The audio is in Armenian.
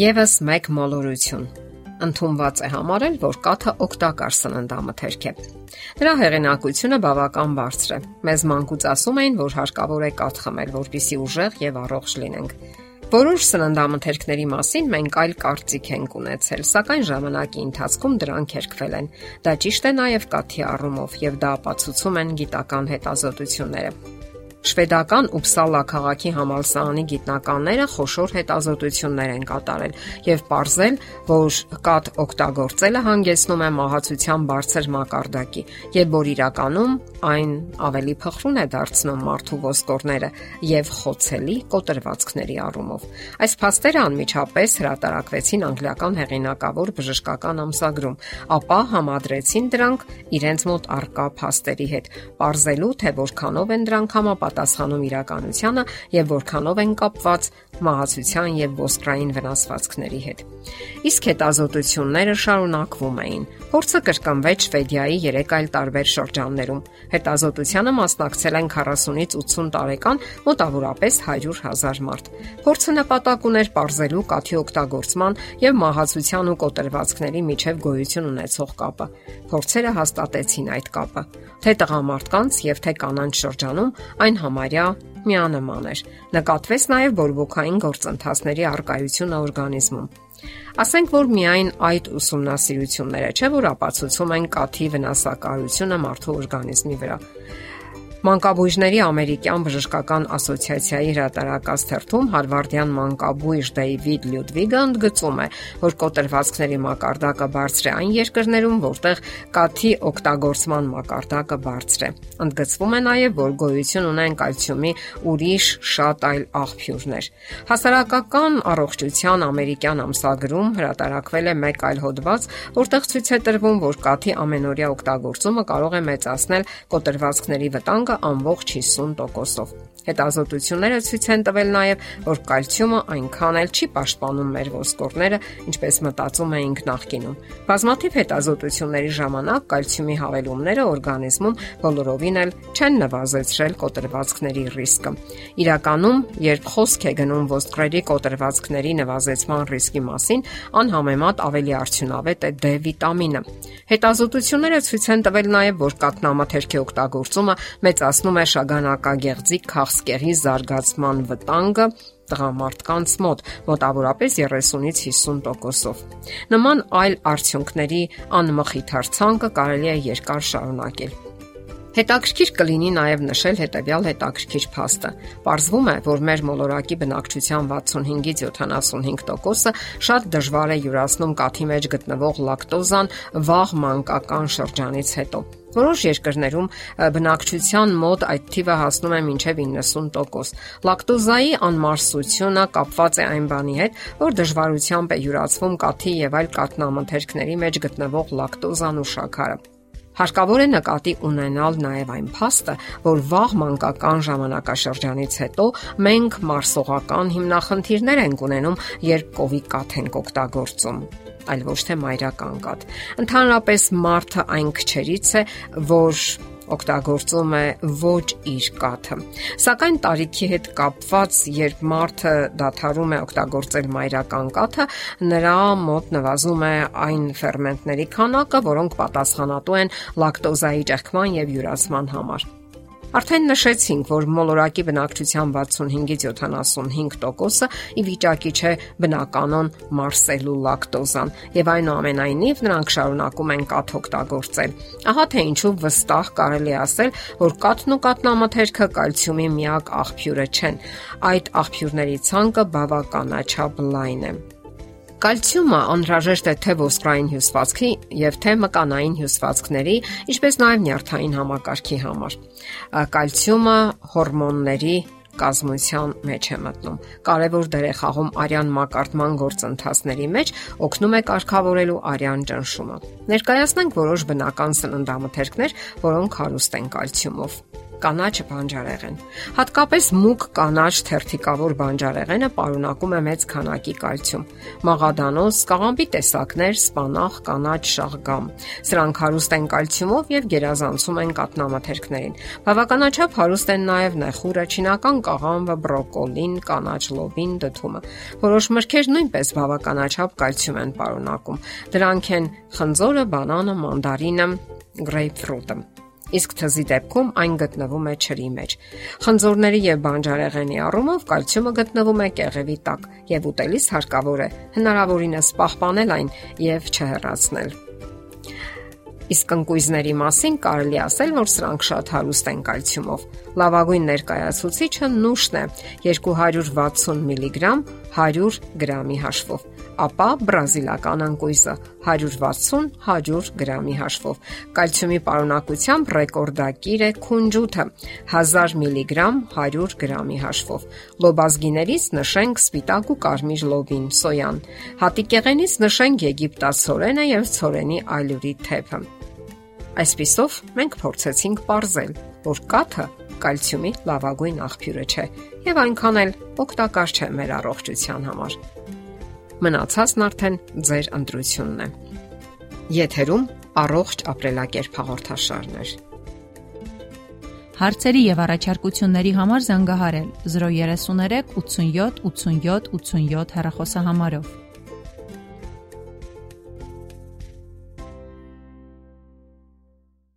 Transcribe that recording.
Եվս մեկ մոլորություն ընդունված է համարել, որ կաթը օգտակար սննդամթերք է։ Դրա հեղինակությունը բավական բարձր է։ Մեզ մանկուց ասում էին, որ հարկավոր է կաթ խմել, որpիսի ուժեղ եւ առողջ լինենք։ Որոշ սննդամթերքների մասին մենք այլ կարծիք ենք ունեցել, սակայն ժամանակի ընթացքում դրանք երկվել են։ Դա ճիշտ է նաև կաթի առումով եւ դա ապացուցում են գիտական հետազոտությունները։ Շվեդական Ուպսալա քաղաքի համալսարանի գիտնականները խոշոր հետազոտություններ են կատարել եւ ողրզել, որ կաթ օգտագործելը հանգեցնում է մահացության բարձր մակարդակի եւ որ իրականում այն ավելի փխրուն է դարձնում մարդու ոսկորները եւ խոցելի կոտրվածքների առումով։ Այս փաստերը անմիջապես հրատարակվեցին անգլիական հեղինակավոր բժշկական ամսագրում, ապա համադրեցին դրանք իրենց մոտ արկա փաստերի հետ, ողրզելու թե որքանով են դրանք համապատասխանում պատասխանում իրականությանը եւ որքանով են կապված մահացության եւ ոսկրային վնասվածքների հետ։ Իսկ հետազոտությունները շարունակվում էին։ Փորձը կրկնվեց Շվեդիայի 3 այլ տարբեր շրջաններում։ Հետազոտությանը մասնակցել են 40-ից 80 տարեկան մոտավորապես 100.000 մարդ։ Փորձը նպատակ ուներ ողջելու կաթի օգտագործման եւ մահացության ու կոտրվածքների միջև գոյություն ունեցող կապը։ Փորձերը հաստատեցին այդ կապը։ Թե տղամարդկանց եւ թե կանանց շրջանում այն համարյա միանման էր։ Նկատվեց նաև բորբոքային գործընթացների արկայությունը օրգանիզմում։ Ասենք որ միայն այդ ուսումնասիրությունները չէ որ ապացուցում են կաթի վնասակարությունը մարդու օրգանիզմի վրա։ Մանկաբույժների ամերիկյան բժշկական ասոցիացիայի հրատարակած թերթում Հարվարդյան մանկաբույժ Դեյվիդ Լյուդվիգը ընդգծում է, որ կոտրվածքների մակարդակը բարձր է այն երկրներում, որտեղ կաթի օգտագործման մակարդակը բարձր է։ Ընդգծվում է նաև, որ գոյություն ունեն կալցիումի ուրիշ շատ այլ աղբյուրներ։ Հասարակական առողջության ամերիկյան ամսագրում հրատարակվել է մեկ այլ հոդված, որտեղ ցույց է տրվում, որ կաթի ամենօրյա օգտագործումը կարող է մեծացնել կոտրվածքների վտանգը վտանգը ամբողջ 50%-ով։ Հետազոտությունները ցույց են տվել նաև, որ կալցիումը այնքան էլ չի պաշտպանում մեր ոսկորները, ինչպես մտածում էինք նախկինում։ Բազմաթիվ հետազոտությունների ժամանակ կալցիումի հավելումները օրգանիզմում բոլորովին էլ չեն նվազեցրել կոտրվածքների ռիսկը։ Իրականում, երբ խոսք է գնում ոսկրերի կոտրվածքների նվազեցման ռիսկի մասին, անհամեմատ ավելի արդյունավետ է D վիտամինը։ Հետազոտությունները ցույց են տվել նաև, որ կաթնամթերքի օգտագործումը մեծացնում է շագանակագեղձի քաղցկեղի զարգացման վտանգը տղամարդկանց մոտ մոտավորապես 30-ից 50%-ով։ Նման այլ արդյունքների անմխիթար ցանկը կարելի է երկար շարունակել։ Հետաքրքիր կլինի նաև նշել հետևյալ հետաքրքիր փաստը։ Պարզվում է, որ մեր մոլորակի բնակչության 65-ից 75%-ը շատ դժվար է յուրացնում կաթի մեջ գտնվող լակտոզան վաղ մանկական շրջանից հետո։ Որոշ երկրներում բնակչության մոտ այդ թիվը հասնում է մինչև 90%։ Լակտոզայի անմարսությունը կապված է այն բանի հետ, որ դժվարությամբ է յուրացվում կաթի եւ այլ կաթնամթերքների մեջ գտնվող լակտոզան ու շաքարը։ Հարկավոր է նկատի ունենալ նաև այն փաստը, որ վաղ մանկական ժամանակաշրջանից հետո մենք մարսողական հիմնախնդիրներ ենք ունենում, երբ կովի կաթ ենք օգտագործում այլ ոչ թե մայրական կատ։ Ընդհանրապես մարդը այն քչերից է, որ օգտագործում է ոչ իր կաթը։ Սակայն տարիքի հետ կապված, երբ մարդը դադարում է օգտագործել մայրական կաթը, նրա մոտ նվազում է այն ферментների քանակը, որոնք պատասխանատու են լակտոզայի ճեղքման եւ յուրացման համար։ Արդեն նշեցինք, որ մոլորակի բնակչության 65-ից 75%-ը ի վիճակի չէ բնականon մարսելու լակտոզան, եւ այնուամենայնիվ նրանք շարունակում են կաթ օգտագործել։ Ահա թե ինչու վստահ կարելի ասել, որ կաթն ու կաթնամթերքը կալցիումի միակ աղբյուրը չեն։ Այդ աղբյուրների ցանկը բավականաչափ լայն է։ Կալցիումը անհրաժեշտ է թե ոսկրային հյուսվածքի եւ թե մկանային հյուսվածքների, ինչպես նաեւ նյարդային համակարգի համար։ Կալցիումը հորմոնների կազմության մեջ է մտնում։ Կարևոր դեր է խաղում արյան մակարդման գործընթացների մեջ, օգնում է կարգավորելու արյան ճնշումը։ Ներկայացնենք որոշ բնական սննդամթերքներ, որոնք հարուստ են կալցիումով։ կանաչ բանջարեղեն։ Հատկապես մուկ կանաչ թերթիկավոր բանջարեղենը պարունակում է մեծ քանակի կալցիում։ Մաղադանոս, կաղամբի տեսակներ, սպանախ, կանաչ շաղգամ։ Սրանք հարուստ են կալցիումով եւ գերազանցում են կաթնամթերքներին։ Բավականաչափ հարուստ են նաեւ նეხուրը, չինական կաղամբը, բրոկոլին, կանաչ լոբին, դդումը։ Որոշ մրգեր նույնպես բավականաչափ կալցիում են պարունակում։ Դրանք են խնձորը, բանանը, մանդարինը, գրեյփֆրուտը իսկ թզի դեպքում այն գտնվում է ջրի մեջ։ Խնձորների եւ բանջարեղենի առումով կալցիումը գտնվում է կեղևի տակ եւ ուտելիս հարկավոր է հնարավորինս պահպանել այն եւ չհեռացնել։ Իսկ ընկույզների մասին կարելի ասել, որ սրանք շատ հարուստ են կալցիումով։ Լավագույն ներկայացուցիչը նուշն է 260 միլիգրամ 100 գրամի հաշվով ապա բրազիլական անկույզը 160-100 գրամի հաշվով։ Կալցիումի պարունակությամբ ռեկորդակիր է քունջութը 1000 միլիգրամ 100 գրամի հաշվով։ Լոբազգիներից նշենք սպիտակ ու կարմիր լոբին, սոյան։ Հատիկեղենից նշենք եգիպտացորենը եւ ցորենի այլուրի թեփը։ Այսպիսով մենք փորձեցինք ողրզել, որ կաթը կալցիումի լավագույն աղբյուրը չէ եւ այնքան էլ օգտակար չէ մեր առողջության համար։ Մնացածն արդեն ձեր ընտրությունն է։ Եթերում առողջ ապրելակերպ հաղորդաշարներ։ Հարցերի եւ առաջարկությունների համար զանգահարել 033 87 87 87 հեռախոսահամարով։